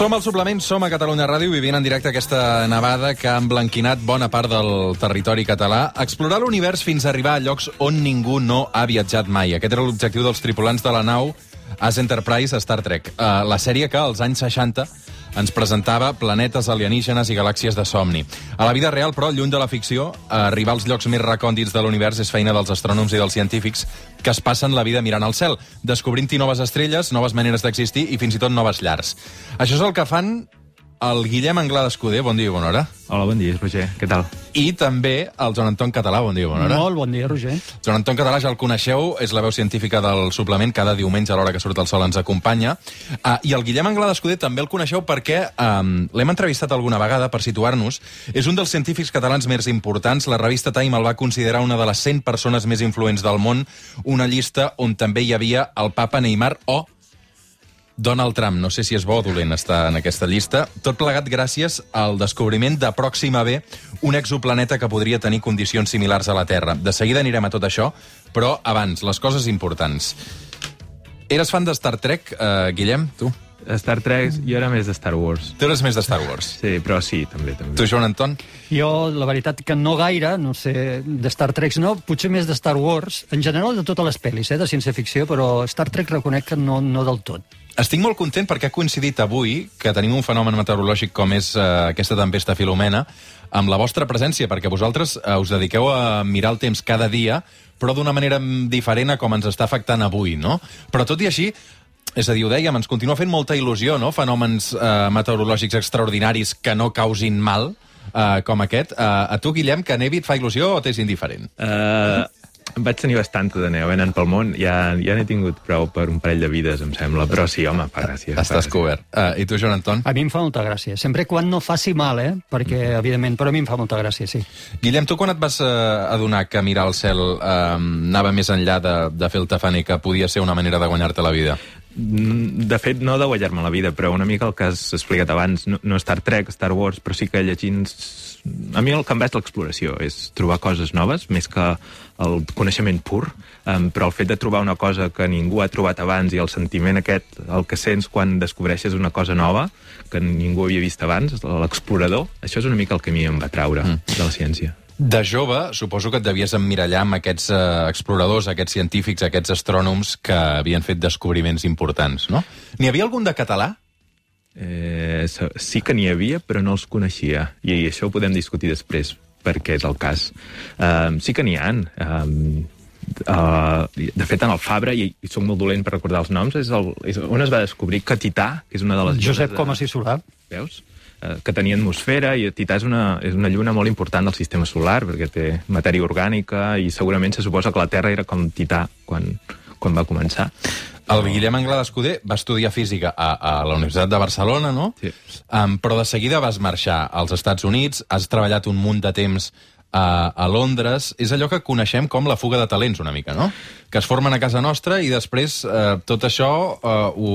Som al suplement, som a Catalunya Ràdio, vivint en directe aquesta nevada que ha emblanquinat bona part del territori català. Explorar l'univers fins a arribar a llocs on ningú no ha viatjat mai. Aquest era l'objectiu dels tripulants de la nau As Enterprise a Star Trek. Uh, la sèrie que als anys 60 ens presentava planetes alienígenes i galàxies de somni. A la vida real, però, lluny de la ficció, arribar als llocs més recòndits de l'univers és feina dels astrònoms i dels científics que es passen la vida mirant al cel, descobrint-hi noves estrelles, noves maneres d'existir i fins i tot noves llars. Això és el que fan el Guillem Anglada Escuder, bon dia i bona hora. Hola, bon dia, Roger, què tal? I també el Joan Anton Català, bon dia i bona hora. Molt bon dia, Roger. Joan Anton Català ja el coneixeu, és la veu científica del suplement, cada diumenge a l'hora que surt el sol ens acompanya. Uh, I el Guillem Anglada Escuder també el coneixeu perquè um, l'hem entrevistat alguna vegada per situar-nos. És un dels científics catalans més importants. La revista Time el va considerar una de les 100 persones més influents del món, una llista on també hi havia el papa Neymar o Donald Trump, no sé si és bo o dolent estar en aquesta llista, tot plegat gràcies al descobriment de Pròxima B, un exoplaneta que podria tenir condicions similars a la Terra. De seguida anirem a tot això, però abans, les coses importants. Eres fan de Star Trek, eh, Guillem, tu? Star Trek, jo era més de Star Wars. Tu eres més de Star Wars. Sí, però sí, també. també. Tu, Joan Anton? Jo, la veritat que no gaire, no sé, de Star Trek no, potser més de Star Wars, en general de totes les pel·lis, eh, de ciència-ficció, però Star Trek reconec que no, no del tot. Estic molt content perquè ha coincidit avui que tenim un fenomen meteorològic com és eh, aquesta tempesta Filomena amb la vostra presència, perquè vosaltres eh, us dediqueu a mirar el temps cada dia, però d'una manera diferent a com ens està afectant avui, no? Però tot i així, és a dir, ho dèiem, ens continua fent molta il·lusió, no?, fenòmens eh, meteorològics extraordinaris que no causin mal, eh, com aquest. Eh, a tu, Guillem, que nevi et fa il·lusió o t'és indiferent? Uh, vaig tenir bastanta de neu anant pel món. Ja, ja n'he tingut prou per un parell de vides, em sembla. Però sí, home, fa gràcia. fa Estàs gràcia. cobert. Uh, I tu, Joan Anton? A mi em fa molta gràcia, sempre quan no faci mal, eh? Perquè, evidentment, però a mi em fa molta gràcia, sí. Guillem, tu quan et vas uh, adonar que mirar el cel uh, anava més enllà de, de fer el tafaner, que podia ser una manera de guanyar-te la vida? Mm, De fet, no de guanyar-me la vida, però una mica el que has explicat abans, no, no Star Trek, Star Wars, però sí que llegint... A mi el que em va és l'exploració, és trobar coses noves, més que el coneixement pur, um, però el fet de trobar una cosa que ningú ha trobat abans i el sentiment aquest, el que sents quan descobreixes una cosa nova, que ningú havia vist abans, l'explorador, això és una mica el que a mi em va traure mm. de la ciència. De jove, suposo que et devies emmirallar amb aquests uh, exploradors, aquests científics, aquests astrònoms que havien fet descobriments importants, no? N'hi havia algun de català? Eh, sí que n'hi havia, però no els coneixia. I això ho podem discutir després, perquè és el cas. Um, sí que n'hi ha. Um, uh, de fet, en el Fabra, i, i soc molt dolent per recordar els noms, és, el, és on es va descobrir que Tità, que és una de les... Josep Comas i Solà. Veus? Eh, que tenia atmosfera i Tità és una, és una lluna molt important del sistema solar perquè té matèria orgànica i segurament se suposa que la Terra era com Tità quan, quan va començar. El Guillem Anglada Escuder va estudiar física a, a la Universitat de Barcelona, no? Sí. Um, però de seguida vas marxar als Estats Units, has treballat un munt de temps a, a Londres. És allò que coneixem com la fuga de talents, una mica, no? Que es formen a casa nostra i després eh, tot això eh, ho,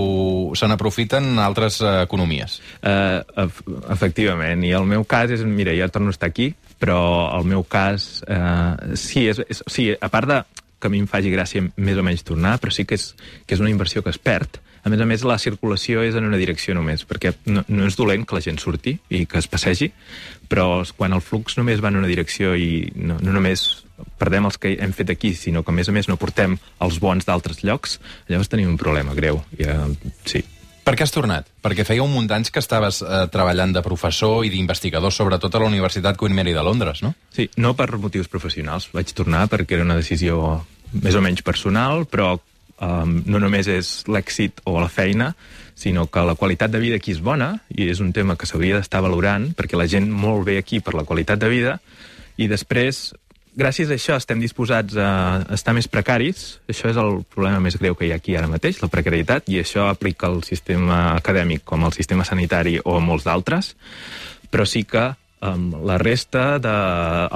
se n'aprofiten altres eh, economies. Ef efectivament, i el meu cas és, mira, ja torno a estar aquí, però el meu cas, uh, sí, és, és, sí, a part de que a mi em faci gràcia més o menys tornar, però sí que és, que és una inversió que es perd. A més a més, la circulació és en una direcció només, perquè no, no és dolent que la gent surti i que es passegi, però quan el flux només va en una direcció i no, no només perdem els que hem fet aquí, sinó que a més a més no portem els bons d'altres llocs, llavors tenim un problema greu. I, uh, sí, Per què has tornat? Perquè feia un munt d'anys que estaves eh, treballant de professor i d'investigador, sobretot a la Universitat Queen Mary de Londres, no? Sí, no per motius professionals. Vaig tornar perquè era una decisió més o menys personal, però um, no només és l'èxit o la feina, sinó que la qualitat de vida aquí és bona, i és un tema que s'hauria d'estar valorant, perquè la gent molt bé aquí per la qualitat de vida, i després, gràcies a això, estem disposats a estar més precaris. Això és el problema més greu que hi ha aquí ara mateix, la precarietat, i això aplica al sistema acadèmic com al sistema sanitari o a molts d'altres, però sí que um, la resta de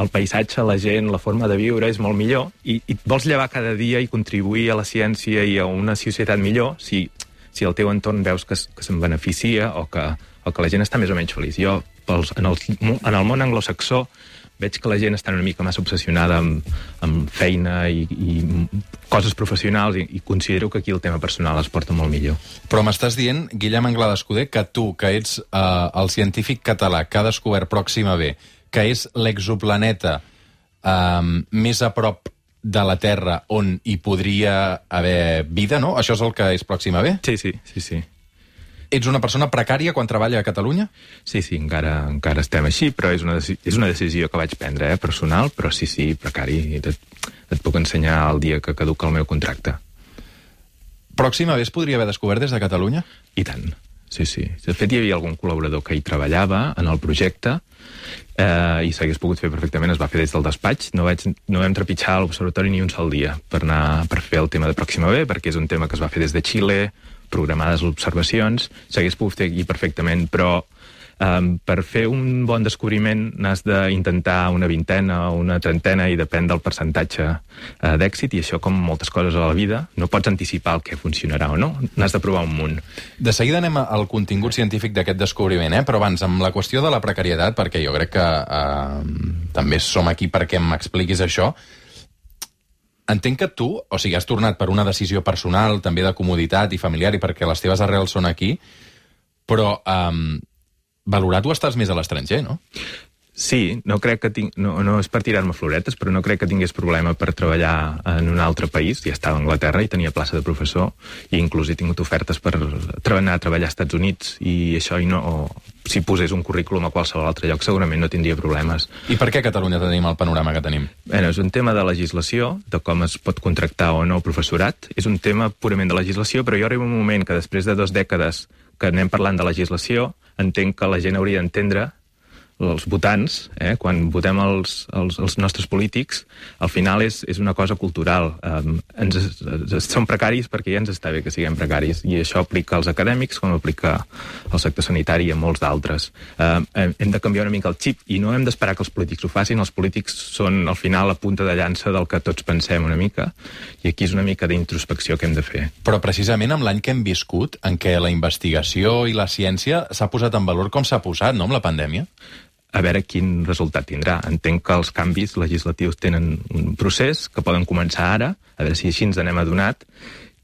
el paisatge, la gent, la forma de viure és molt millor i, i vols llevar cada dia i contribuir a la ciència i a una societat millor si, si el teu entorn veus que, que se'n beneficia o que, o que la gent està més o menys feliç. Jo, pels, en, el, en el món anglosaxó, veig que la gent està una mica massa obsessionada amb, amb feina i, i coses professionals i, i considero que aquí el tema personal es porta molt millor. Però m'estàs dient, Guillem Anglada Escuder, que tu, que ets eh, el científic català que ha descobert Pròxima B, que és l'exoplaneta eh, més a prop de la Terra on hi podria haver vida, no? Això és el que és Pròxima B? Sí, sí, sí, sí. Ets una persona precària quan treballa a Catalunya? Sí, sí, encara, encara estem així, però és una, és una decisió que vaig prendre, eh, personal, però sí, sí, precari. Et, et puc ensenyar el dia que caduca el meu contracte. Pròxima vez podria haver descobert des de Catalunya? I tant, sí, sí. De fet, hi havia algun col·laborador que hi treballava en el projecte eh, i s'hagués pogut fer perfectament, es va fer des del despatx. No, vaig, no vam trepitjar l'observatori ni un sol dia per, anar, per fer el tema de Pròxima B, perquè és un tema que es va fer des de Xile, programades observacions, s'hagués pogut fer aquí perfectament, però um, per fer un bon descobriment n'has d'intentar una vintena o una trentena i depèn del percentatge uh, d'èxit i això com moltes coses a la vida no pots anticipar el que funcionarà o no n'has de provar un munt De seguida anem al contingut científic d'aquest descobriment eh? però abans amb la qüestió de la precarietat perquè jo crec que uh, també som aquí perquè m'expliquis això entenc que tu, o sigui, has tornat per una decisió personal, també de comoditat i familiar, i perquè les teves arrels són aquí, però um, valorat ho estàs més a l'estranger, no? Sí, no crec que tinc, no, no és per tirar-me floretes, però no crec que tingués problema per treballar en un altre país. Ja estava a Anglaterra i tenia plaça de professor, i inclús he tingut ofertes per anar a treballar als Estats Units, i això, i no, o, si posés un currículum a qualsevol altre lloc, segurament no tindria problemes. I per què a Catalunya tenim el panorama que tenim? Bueno, és un tema de legislació, de com es pot contractar o no professorat. És un tema purament de legislació, però jo arriba un moment que després de dues dècades que anem parlant de legislació, entenc que la gent hauria d'entendre els votants, eh, quan votem els, els, els nostres polítics, al final és, és una cosa cultural. Um, ens, ens, som precaris perquè ja ens està bé que siguem precaris, i això aplica als acadèmics com aplica al sector sanitari i a molts d'altres. Um, hem de canviar una mica el xip i no hem d'esperar que els polítics ho facin. Els polítics són, al final, la punta de llança del que tots pensem una mica, i aquí és una mica d'introspecció que hem de fer. Però precisament amb l'any que hem viscut, en què la investigació i la ciència s'ha posat en valor com s'ha posat, no?, amb la pandèmia? A veure quin resultat tindrà. Entenc que els canvis legislatius tenen un procés que poden començar ara, a veure si així ens anem adonat,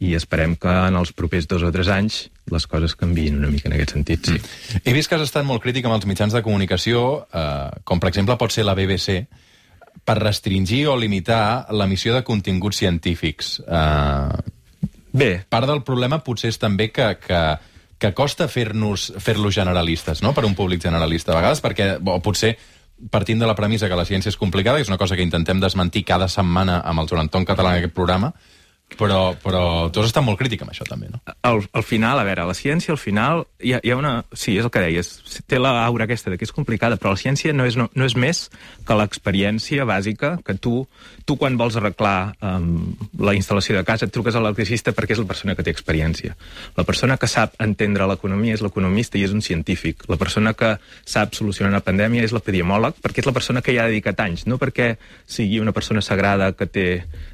i esperem que en els propers dos o tres anys les coses canvien una mica en aquest sentit, sí. Mm. He vist que has estat molt crític amb els mitjans de comunicació, eh, com per exemple pot ser la BBC, per restringir o limitar l'emissió de continguts científics. Eh, Bé. Part del problema potser és també que, que que costa fer-nos fer-los generalistes, no?, per un públic generalista a vegades, perquè, o potser partint de la premissa que la ciència és complicada, és una cosa que intentem desmentir cada setmana amb el Joan Anton Català en aquest programa, però, però tu has estat molt crític amb això, també, no? Al, al final, a veure, la ciència, al final, hi ha, hi ha una... Sí, és el que deies, té l'aura aquesta de que és complicada, però la ciència no és, no, no és més que l'experiència bàsica que tu, tu quan vols arreglar um, la instal·lació de casa, et truques a l'electricista perquè és la persona que té experiència. La persona que sap entendre l'economia és l'economista i és un científic. La persona que sap solucionar una pandèmia és l'epidemiòleg perquè és la persona que hi ha dedicat anys, no perquè sigui una persona sagrada que té,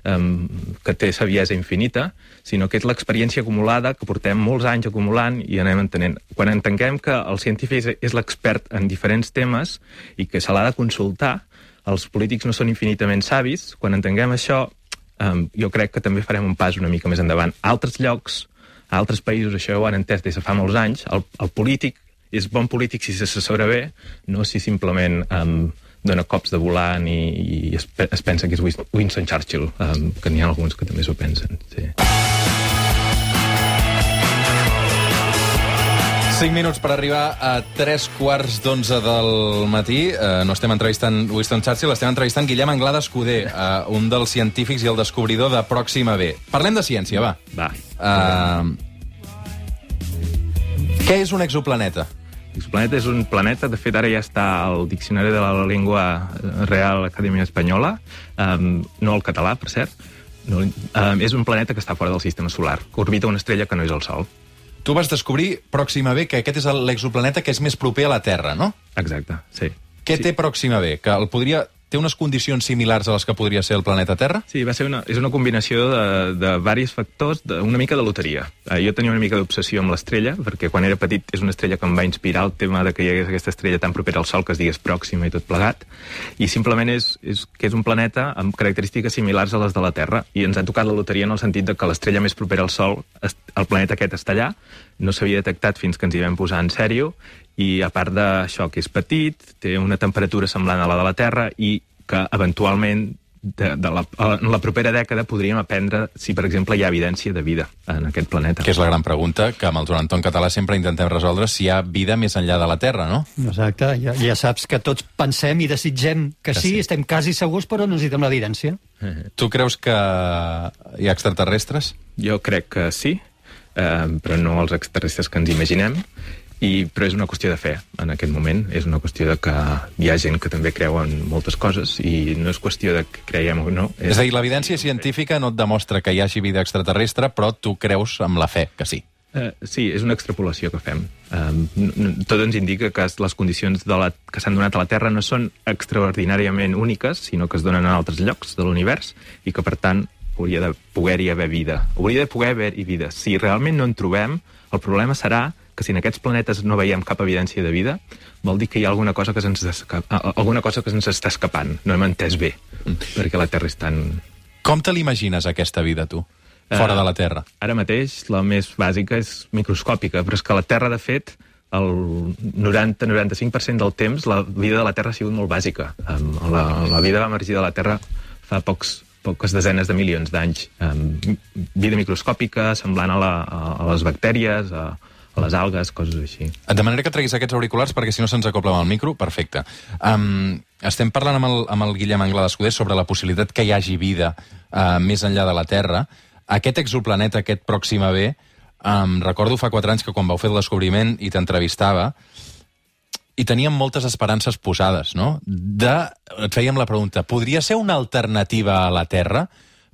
um, que té saviesa bellesa infinita, sinó que és l'experiència acumulada que portem molts anys acumulant i anem entenent. Quan entenguem que el científic és l'expert en diferents temes i que se l'ha de consultar, els polítics no són infinitament savis, quan entenguem això, um, jo crec que també farem un pas una mica més endavant. A altres llocs, a altres països, això ho han entès des de fa molts anys, el, el polític és bon polític si s'assessora bé, no si simplement um, dona cops de volant i, i es, es pensa que és Winston Churchill, um, que n'hi ha alguns que també s'ho pensen. Sí. 5 minuts per arribar a 3 quarts d'onze del matí. Uh, no estem entrevistant Winston Churchill, estem entrevistant Guillem Anglada Escudé, uh, un dels científics i el descobridor de Pròxima B. Parlem de ciència, va. Va. Uh, què és un exoplaneta? Exoplaneta és un planeta, de fet ara ja està al Diccionari de la Llengua Real Acadèmia Espanyola, um, no el català, per cert, no, um, és un planeta que està fora del sistema solar, que orbita una estrella que no és el Sol. Tu vas descobrir Pròxima B, que aquest és l'exoplaneta que és més proper a la Terra, no? Exacte, sí. Què sí. té Pròxima B? Que el podria té unes condicions similars a les que podria ser el planeta Terra? Sí, va ser una, és una combinació de, de diversos factors, de, una mica de loteria. Eh, jo tenia una mica d'obsessió amb l'estrella, perquè quan era petit és una estrella que em va inspirar el tema de que hi hagués aquesta estrella tan propera al Sol que es digués pròxima i tot plegat, i simplement és, és que és un planeta amb característiques similars a les de la Terra, i ens ha tocat la loteria en el sentit de que l'estrella més propera al Sol, el planeta aquest està allà, no s'havia detectat fins que ens hi vam posar en sèrio, i a part d'això que és petit, té una temperatura semblant a la de la Terra i que eventualment de, de la, en la propera dècada podríem aprendre si, per exemple, hi ha evidència de vida en aquest planeta. Que és la gran pregunta que amb el Joan Anton Català sempre intentem resoldre si hi ha vida més enllà de la Terra, no? Exacte, ja, ja saps que tots pensem i desitgem que, que sí, sí, estem quasi segurs, però no necessitem l'evidència. Tu creus que hi ha extraterrestres? Jo crec que sí, eh, però no els extraterrestres que ens imaginem i, però és una qüestió de fe en aquest moment, és una qüestió de que hi ha gent que també creu en moltes coses i no és qüestió de que creiem o no. És, és a dir, l'evidència científica no et demostra que hi hagi vida extraterrestre, però tu creus amb la fe que sí. Uh, sí, és una extrapolació que fem. Um, tot ens indica que les condicions de la, que s'han donat a la Terra no són extraordinàriament úniques, sinó que es donen en altres llocs de l'univers i que, per tant, hauria de poder-hi haver vida. Hauria de poder haver-hi vida. Si realment no en trobem, el problema serà que si en aquests planetes no veiem cap evidència de vida, vol dir que hi ha alguna cosa que se'ns alguna cosa que se'ns està escapant. No hem entès bé, mm. perquè la Terra és tan... Com te l'imagines, aquesta vida, tu? Fora uh, de la Terra. Ara mateix, la més bàsica és microscòpica, però és que la Terra, de fet, el 90-95% del temps la vida de la Terra ha sigut molt bàsica. Um, la, la vida va emergir de la Terra fa pocs, poques desenes de milions d'anys. Um, vida microscòpica, semblant a, la, a les bactèries, a, a les algues, coses així. Et demanaré que treguis aquests auriculars perquè si no se'ns acopla amb el micro. Perfecte. Um, estem parlant amb el, amb el Guillem Anglà d'Escudés sobre la possibilitat que hi hagi vida uh, més enllà de la Terra. Aquest exoplaneta, aquest Pròxima B, um, recordo fa quatre anys que quan vau fer el descobriment i t'entrevistava, i teníem moltes esperances posades, no? De, et fèiem la pregunta, podria ser una alternativa a la Terra?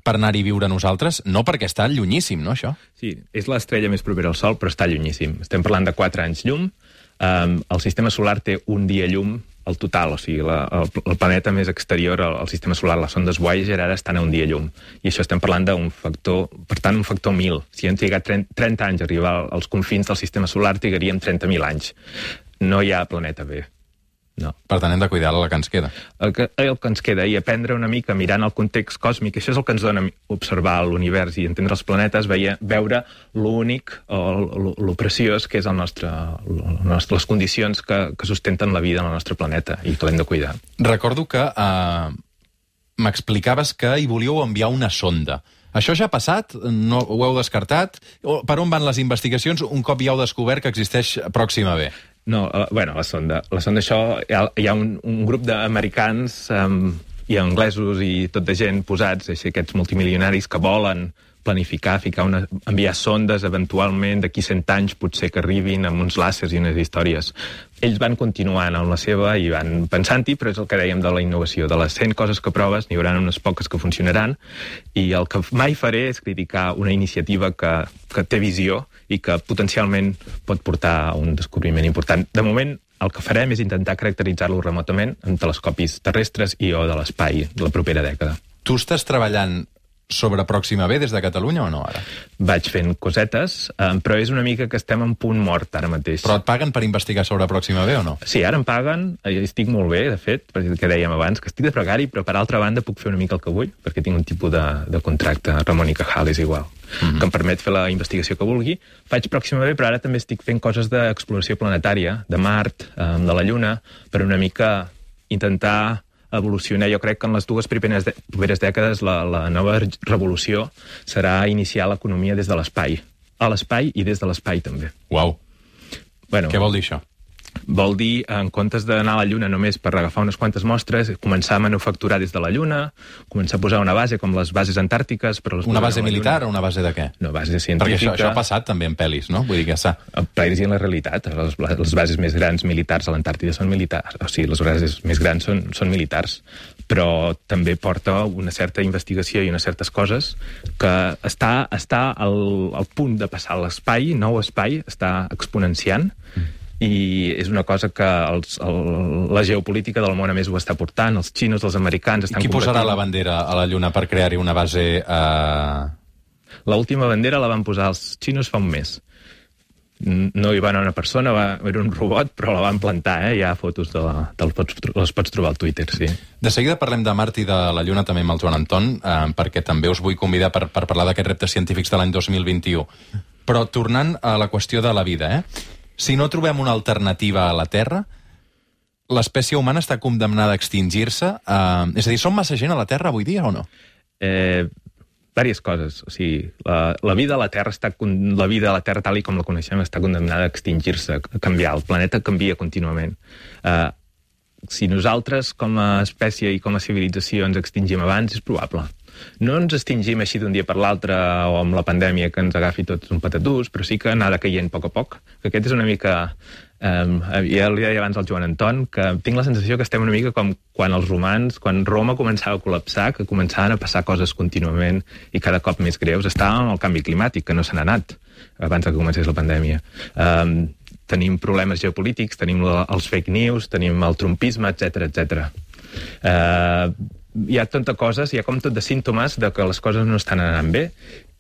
Per anar-hi viure nosaltres, no perquè està llunyíssim, no, això? Sí, és l'estrella més propera al Sol, però està llunyíssim. Estem parlant de 4 anys llum. Um, el sistema solar té un dia llum al total, o sigui, la, el, el planeta més exterior al, al sistema solar, les sondes Voyager, ara estan a un dia llum. I això estem parlant d'un factor, per tant, un factor 1.000. Si hem trigat 30, 30 anys a arribar als confins del sistema solar, trigaríem 30.000 anys. No hi ha planeta B. No. Per tant, hem de cuidar la que ens queda. El que, el que ens queda, i aprendre una mica mirant el context còsmic, això és el que ens dona observar l'univers i entendre els planetes, veia, veure l'únic o lo preciós que és el nostre, el nostre, les condicions que, que sustenten la vida en el nostre planeta i que l'hem de cuidar. Recordo que uh, m'explicaves que hi volíeu enviar una sonda. Això ja ha passat? No, ho heu descartat? Per on van les investigacions un cop ja heu descobert que existeix Pròxima B? No, uh, bueno, la sonda. La sonda, això, hi ha, hi ha un, un grup d'americans um, i anglesos i tot de gent posats, així, aquests multimilionaris que volen planificar, ficar una, enviar sondes eventualment d'aquí 100 anys potser que arribin amb uns làsers i unes històries. Ells van continuant amb la seva i van pensant-hi, però és el que dèiem de la innovació. De les 100 coses que proves, n'hi haurà unes poques que funcionaran i el que mai faré és criticar una iniciativa que, que té visió i que potencialment pot portar a un descobriment important. De moment, el que farem és intentar caracteritzar-lo remotament amb telescopis terrestres i o de l'espai la propera dècada. Tu estàs treballant sobre Pròxima B des de Catalunya o no, ara? Vaig fent cosetes, eh, però és una mica que estem en punt mort ara mateix. Però et paguen per investigar sobre Pròxima B o no? Sí, ara em paguen, eh, estic molt bé, de fet, perquè que dèiem abans, que estic de precari, però per altra banda puc fer una mica el que vull, perquè tinc un tipus de, de contracte, Ramon i Cajal és igual, mm -hmm. que em permet fer la investigació que vulgui. Faig Pròxima B, però ara també estic fent coses d'exploració planetària, de Mart, eh, de la Lluna, per una mica intentar evolucionar. Jo crec que en les dues primeres, de, primeres dècades la, la nova revolució serà iniciar l'economia des de l'espai. A l'espai i des de l'espai, també. Uau. Bueno, Què vol dir això? Vol dir, en comptes d'anar a la Lluna només per agafar unes quantes mostres, començar a manufacturar des de la Lluna, començar a posar una base, com les bases antàrtiques... Però les una base militar o una base de què? No, base científica. Perquè això, això ha passat també en pel·lis, no? Vull dir que s'ha... Pel·lis i en la realitat. Les, les bases més grans militars a l'Antàrtida són militars. O sigui, les bases més grans són, són militars. Però també porta una certa investigació i unes certes coses que està, està al, al punt de passar l'espai, nou espai, està exponenciant, mm i és una cosa que els, el, la geopolítica del món a més ho està portant, els xinos, els americans estan Qui posarà la bandera a la Lluna per crear-hi una base... Eh... L'última bandera la van posar els xinos fa un mes. No hi va anar una persona, va, era un robot, però la van plantar, eh? Hi ha fotos de la, de les, pots, les pots trobar al Twitter, sí. De seguida parlem de Mart i de la Lluna també amb el Joan Anton, eh, perquè també us vull convidar per, per parlar d'aquests reptes científics de l'any 2021. Però tornant a la qüestió de la vida, eh? Si no trobem una alternativa a la Terra, l'espècie humana està condemnada a extingir-se? Eh, és a dir, som massa gent a la Terra avui dia o no? Eh, diverses coses. O sigui, la, la vida a la Terra està la vida a la Terra tal i com la coneixem està condemnada a extingir-se, a canviar. El planeta canvia contínuament. Uh, si nosaltres, com a espècie i com a civilització, ens extingim abans, és probable. No ens extingim així d'un dia per l'altre o amb la pandèmia que ens agafi tots un patatús, però sí que anar caient a poc a poc. Que aquest és una mica Um, ja li deia abans al Joan Anton que tinc la sensació que estem una mica com quan els romans, quan Roma començava a col·lapsar, que començaven a passar coses contínuament i cada cop més greus. Estàvem el canvi climàtic, que no se n'ha anat abans que comencés la pandèmia. Um, tenim problemes geopolítics, tenim els fake news, tenim el trumpisme, etc etc. Uh, hi ha tanta coses, hi ha com tot de símptomes de que les coses no estan anant bé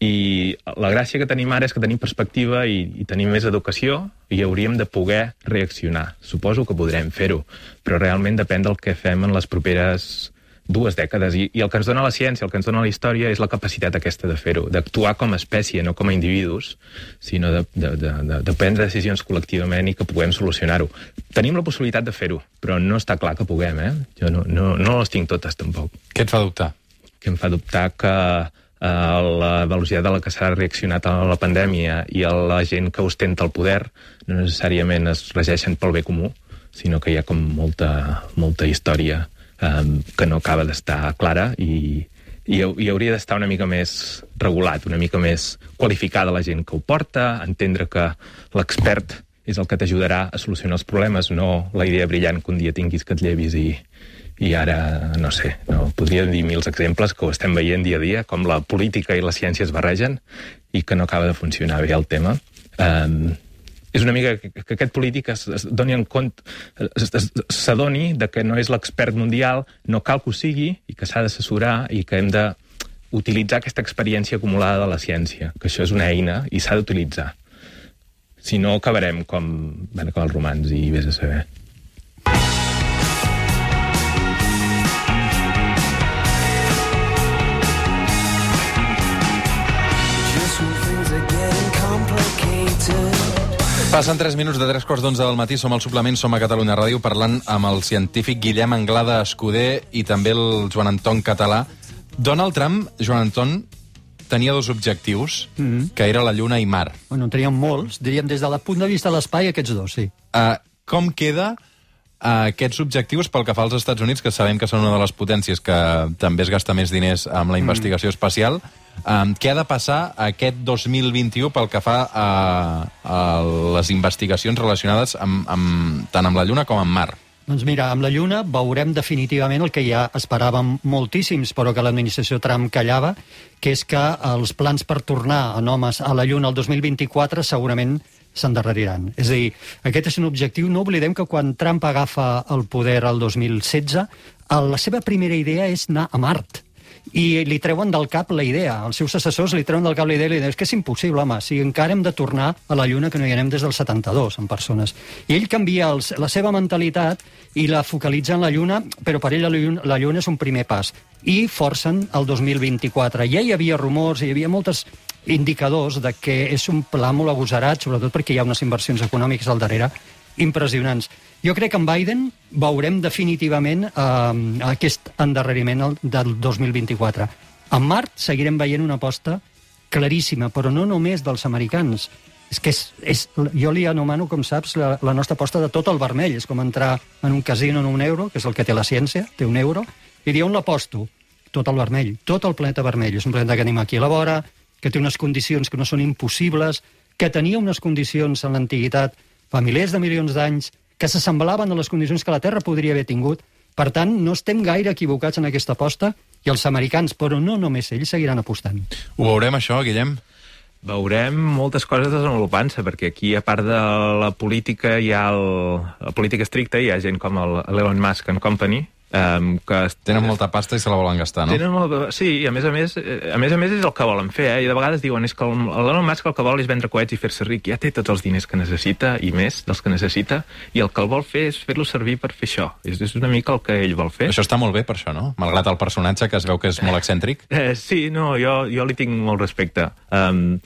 i la gràcia que tenim ara és que tenim perspectiva i, i tenim més educació i hauríem de poder reaccionar. Suposo que podrem fer-ho, però realment depèn del que fem en les properes dues dècades. I, I el que ens dona la ciència, el que ens dona la història, és la capacitat aquesta de fer-ho, d'actuar com a espècie, no com a individus, sinó de, de, de, de, de prendre decisions col·lectivament i que puguem solucionar-ho. Tenim la possibilitat de fer-ho, però no està clar que puguem, eh? Jo no, no, no les tinc totes, tampoc. Què et fa dubtar? Que em fa dubtar que eh, la velocitat a la que s'ha reaccionat a la pandèmia i a la gent que ostenta el poder no necessàriament es regeixen pel bé comú, sinó que hi ha com molta, molta història eh, que no acaba d'estar clara i, i, i hauria d'estar una mica més regulat, una mica més qualificada la gent que ho porta, entendre que l'expert és el que t'ajudarà a solucionar els problemes, no la idea brillant que un dia tinguis que et llevis i, i ara, no sé, no, podria dir mils exemples que ho estem veient dia a dia, com la política i la ciència es barregen i que no acaba de funcionar bé el tema. Um, és una mica que, que aquest polític es, es doni en compte, s'adoni de que no és l'expert mundial, no cal que ho sigui i que s'ha d'assessorar i que hem de utilitzar aquesta experiència acumulada de la ciència, que això és una eina i s'ha d'utilitzar. Si no, acabarem com, bueno, com els romans i vés a saber. Passen 3 minuts de 3 quarts d'11 del matí, som al suplement, som a Catalunya Ràdio, parlant amb el científic Guillem Anglada Escuder i també el Joan Anton Català. Donald Trump, Joan Anton, tenia dos objectius, mm -hmm. que era la Lluna i Mar. Bueno, en teníem molts, diríem des del punt de vista de l'espai, aquests dos, sí. Uh, com queda aquests objectius pel que fa als Estats Units, que sabem que són una de les potències que també es gasta més diners amb la investigació mm. espacial, Um, què ha de passar aquest 2021 pel que fa a, a les investigacions relacionades amb, amb, tant amb la Lluna com amb Mar? Doncs mira, amb la Lluna veurem definitivament el que ja esperàvem moltíssims, però que l'administració Trump callava, que és que els plans per tornar en homes a la Lluna el 2024 segurament s'endarreriran. És a dir, aquest és un objectiu. No oblidem que quan Trump agafa el poder el 2016, la seva primera idea és anar a Mart i li treuen del cap la idea. Els seus assessors li treuen del cap la idea i li diuen és que és impossible, home, si encara hem de tornar a la Lluna que no hi anem des del 72 en persones. I ell canvia els, la seva mentalitat i la focalitza en la Lluna, però per ell la Lluna, la Lluna és un primer pas. I forcen el 2024. Ja hi havia rumors, hi havia moltes indicadors de que és un pla molt agosarat, sobretot perquè hi ha unes inversions econòmiques al darrere impressionants. Jo crec que en Biden veurem definitivament eh, aquest endarreriment del 2024. En Mart seguirem veient una aposta claríssima, però no només dels americans. És que és, és, jo li anomeno, com saps, la, la nostra aposta de tot el vermell. És com entrar en un casino en un euro, que és el que té la ciència, té un euro, i dir on l'aposto? Tot el vermell, tot el planeta vermell. És un planeta que anem aquí a la vora, que té unes condicions que no són impossibles, que tenia unes condicions en l'antiguitat fa milers de milions d'anys, que s'assemblaven a les condicions que la Terra podria haver tingut. Per tant, no estem gaire equivocats en aquesta aposta i els americans, però no només ells, seguiran apostant. Ho veurem, això, Guillem? Veurem moltes coses desenvolupant-se, perquè aquí, a part de la política, hi ha el, la política estricta, hi ha gent com l'Elon Musk and Company, Um, que tenen molta pasta i se la volen gastar, no? Tenen molt... Sí, i a més a més, eh, a més a més és el que volen fer, eh? I de vegades diuen és que l'Elon Musk el que vol és vendre coets i fer-se ric. Ja té tots els diners que necessita, i més dels que necessita, i el que el vol fer és fer-lo servir per fer això. És, és una mica el que ell vol fer. Això està molt bé, per això, no? Malgrat el personatge, que es veu que és molt excèntric. Eh, sí, no, jo, jo li tinc molt respecte. Um,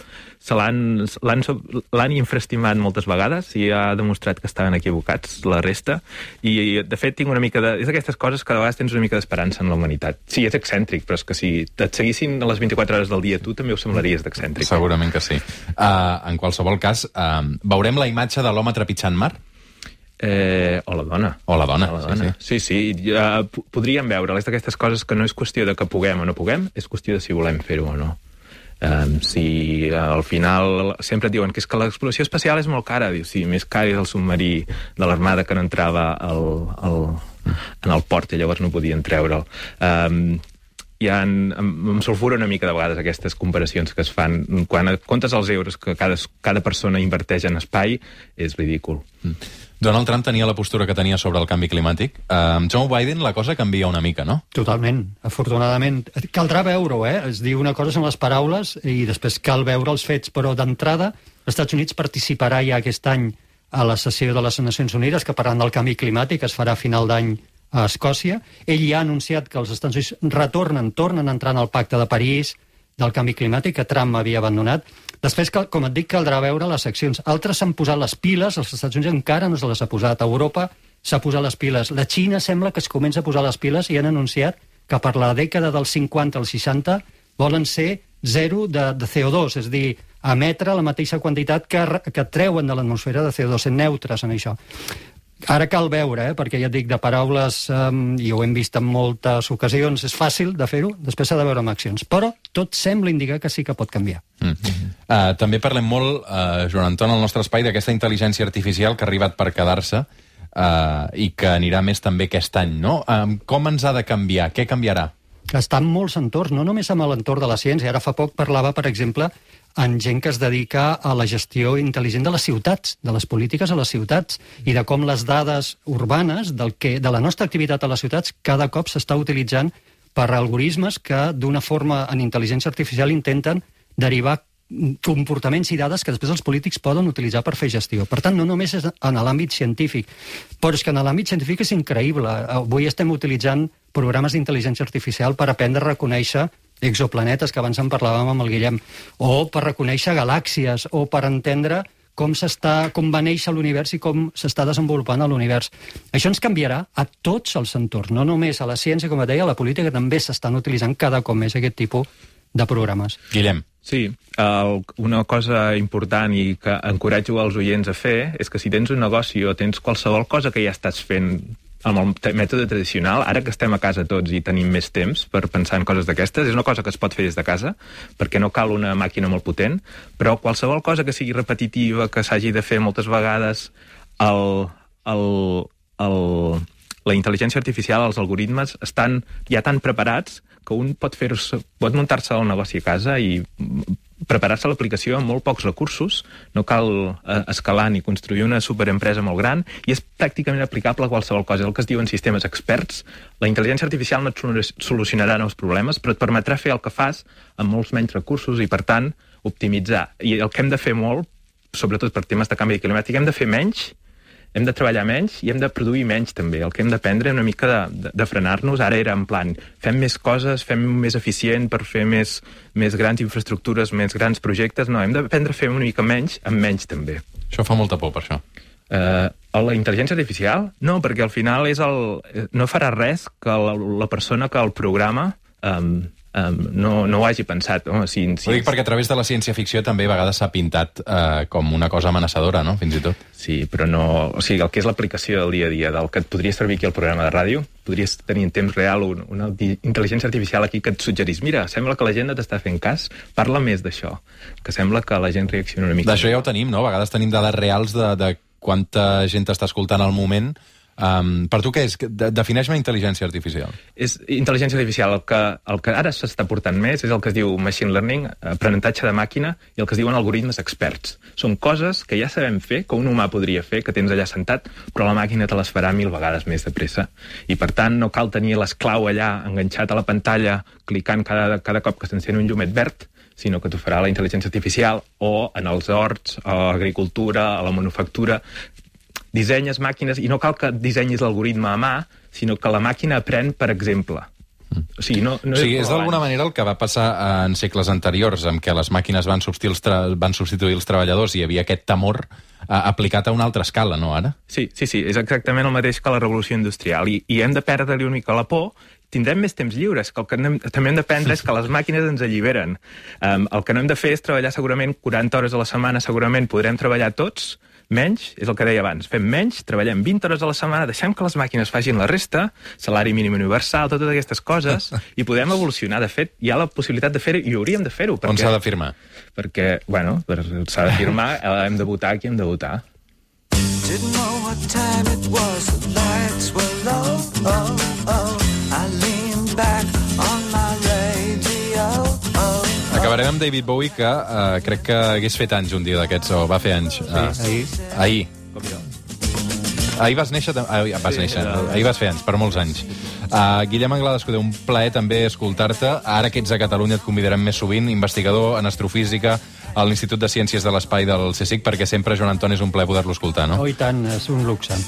se l'han infraestimat moltes vegades i ha demostrat que estaven equivocats la resta i de fet tinc una mica de... és d'aquestes coses que a vegades tens una mica d'esperança en la humanitat sí, és excèntric, però és que si et seguissin a les 24 hores del dia tu també ho semblaries d'excèntric segurament que sí uh, en qualsevol cas, uh, veurem la imatge de l'home trepitjant mar? Eh, o la dona. O la dona, o la dona. Sí, sí. sí uh, podríem veure. És d'aquestes coses que no és qüestió de que puguem o no puguem, és qüestió de si volem fer-ho o no. Um, si al final sempre et diuen que és que l'exploració espacial és molt cara, diu, sí, més car és el submarí de l'armada que no entrava al, al, en el port i llavors no podien treure'l. Um, hi ha, em, em sulfura una mica de vegades aquestes comparacions que es fan. Quan comptes els euros que cada, cada persona inverteix en espai, és ridícul. Mm. Donald Trump tenia la postura que tenia sobre el canvi climàtic. Uh, amb Joe Biden la cosa canvia una mica, no? Totalment, afortunadament. Caldrà veure-ho, eh? Es diu una cosa són les paraules i després cal veure els fets, però d'entrada els Estats Units participarà ja aquest any a la sessió de les Nacions Unides que parlant del canvi climàtic es farà a final d'any a Escòcia. Ell ja ha anunciat que els Estats Units retornen, tornen a entrar en el pacte de París del canvi climàtic que Trump havia abandonat Després, com et dic, caldrà veure les accions. Altres s'han posat les piles, els Estats Units encara no se les ha posat. A Europa s'ha posat les piles. La Xina sembla que es comença a posar les piles i han anunciat que per la dècada dels 50 al 60 volen ser zero de, de CO2, és a dir, emetre la mateixa quantitat que, que treuen de l'atmosfera de CO2, ser neutres en això. Ara cal veure, eh, perquè ja et dic, de paraules, um, i ho hem vist en moltes ocasions, és fàcil de fer-ho, després s'ha de veure amb accions. Però tot sembla indicar que sí que pot canviar. Mm. Uh, també parlem molt, uh, Joan Anton, al nostre espai, d'aquesta intel·ligència artificial que ha arribat per quedar-se uh, i que anirà més també aquest any, no? Uh, com ens ha de canviar? Què canviarà? Està en molts entorns, no només amb l'entorn de la ciència. Ara fa poc parlava, per exemple, en gent que es dedica a la gestió intel·ligent de les ciutats, de les polítiques a les ciutats, i de com les dades urbanes del que, de la nostra activitat a les ciutats cada cop s'està utilitzant per algoritmes que d'una forma en intel·ligència artificial intenten derivar comportaments i dades que després els polítics poden utilitzar per fer gestió. Per tant, no només és en l'àmbit científic, però és que en l'àmbit científic és increïble. Avui estem utilitzant programes d'intel·ligència artificial per aprendre a reconèixer exoplanetes, que abans en parlàvem amb el Guillem, o per reconèixer galàxies, o per entendre com s'està com va néixer l'univers i com s'està desenvolupant l'univers. Això ens canviarà a tots els entorns, no només a la ciència, com et deia, a la política també s'estan utilitzant cada cop més aquest tipus de programes. Guillem. Sí, el, una cosa important i que encoratjo els oients a fer és que si tens un negoci o tens qualsevol cosa que ja estàs fent amb el mètode tradicional, ara que estem a casa tots i tenim més temps per pensar en coses d'aquestes, és una cosa que es pot fer des de casa, perquè no cal una màquina molt potent, però qualsevol cosa que sigui repetitiva, que s'hagi de fer moltes vegades, el, el, el, la intel·ligència artificial, els algoritmes, estan ja tan preparats que un pot, fer pot muntar-se el negoci a casa i preparar-se l'aplicació amb molt pocs recursos, no cal eh, escalar ni construir una superempresa molt gran, i és pràcticament aplicable a qualsevol cosa. El que es diuen sistemes experts, la intel·ligència artificial no et solucionarà nous problemes, però et permetrà fer el que fas amb molts menys recursos i, per tant, optimitzar. I el que hem de fer molt, sobretot per temes de canvi climàtic, hem de fer menys hem de treballar menys i hem de produir menys també. El que hem d'aprendre una mica de, de, de frenar-nos. Ara era en plan, fem més coses, fem més eficient per fer més, més grans infraestructures, més grans projectes. No, hem d'aprendre a fer una mica menys amb menys també. Això fa molta por, per això. Uh, la intel·ligència artificial? No, perquè al final és el, no farà res que la, la persona que el programa um, um, no, no ho hagi pensat. No? Si, si... Ho dic perquè a través de la ciència-ficció també a vegades s'ha pintat uh, com una cosa amenaçadora, no?, fins i tot. Sí, però no... O sigui, el que és l'aplicació del dia a dia, del que et podria servir aquí al programa de ràdio, podries tenir en temps real una, una intel·ligència artificial aquí que et suggerís mira, sembla que la gent no t'està fent cas, parla més d'això, que sembla que la gent reacciona una mica. D'això ja ho tenim, no? A vegades tenim dades reals de, de quanta gent t'està escoltant al moment Um, per tu què és? De Defineix-me intel·ligència artificial. És intel·ligència artificial. El que, el que ara s'està portant més és el que es diu machine learning, aprenentatge de màquina, i el que es diuen algoritmes experts. Són coses que ja sabem fer, que un humà podria fer, que tens allà sentat, però la màquina te les farà mil vegades més de pressa. I, per tant, no cal tenir l'esclau allà enganxat a la pantalla, clicant cada, cada cop que s'encén un llumet verd, sinó que t'ho farà la intel·ligència artificial o en els horts, a l'agricultura, a la manufactura, dissenyes màquines, i no cal que dissenyis l'algoritme a mà, sinó que la màquina aprèn per exemple. O sigui, no, no o sigui, és d'alguna manera el que va passar en segles anteriors, en què les màquines van substituir els, tra van substituir els treballadors i hi havia aquest temor eh, aplicat a una altra escala, no, ara? Sí, sí, sí, és exactament el mateix que la revolució industrial. I, i hem de perdre-li una mica la por tindrem més temps lliures, que el que hem, també hem d'aprendre és que les màquines ens alliberen. Um, el que no hem de fer és treballar segurament 40 hores a la setmana, segurament podrem treballar tots, menys, és el que deia abans, fem menys, treballem 20 hores a la setmana, deixem que les màquines facin la resta, salari mínim universal, totes aquestes coses, i podem evolucionar. De fet, hi ha la possibilitat de fer-ho i hauríem de fer-ho. On s'ha de firmar? Perquè, bueno, s'ha de firmar, hem de votar qui hem de votar. Didn't know what time it was, the lights were low, oh, Acabarem amb David Bowie, que uh, crec que hagués fet anys un dia d'aquests, o va fer anys. Sí, uh, ahir. Ahir. Com jo. Ahir vas néixer, ahir vas sí, néixer, era... ahir vas fer anys, per molts anys. Uh, Guillem Anglada Escudé, un plaer també escoltar-te. Ara que ets a Catalunya et convidarem més sovint, investigador en astrofísica a l'Institut de Ciències de l'Espai del CSIC, perquè sempre, Joan Anton, és un plaer poder-lo escoltar, no? Oh, i tant, és un luxe.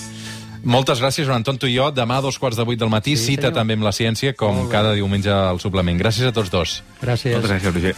Moltes gràcies, Joan Anton, tu i jo. Demà a dos quarts de vuit del matí, sí, cita senyor. també amb la ciència, com cada diumenge al suplement. Gràcies a tots dos. Gràcies. Moltes gràcies, Roger.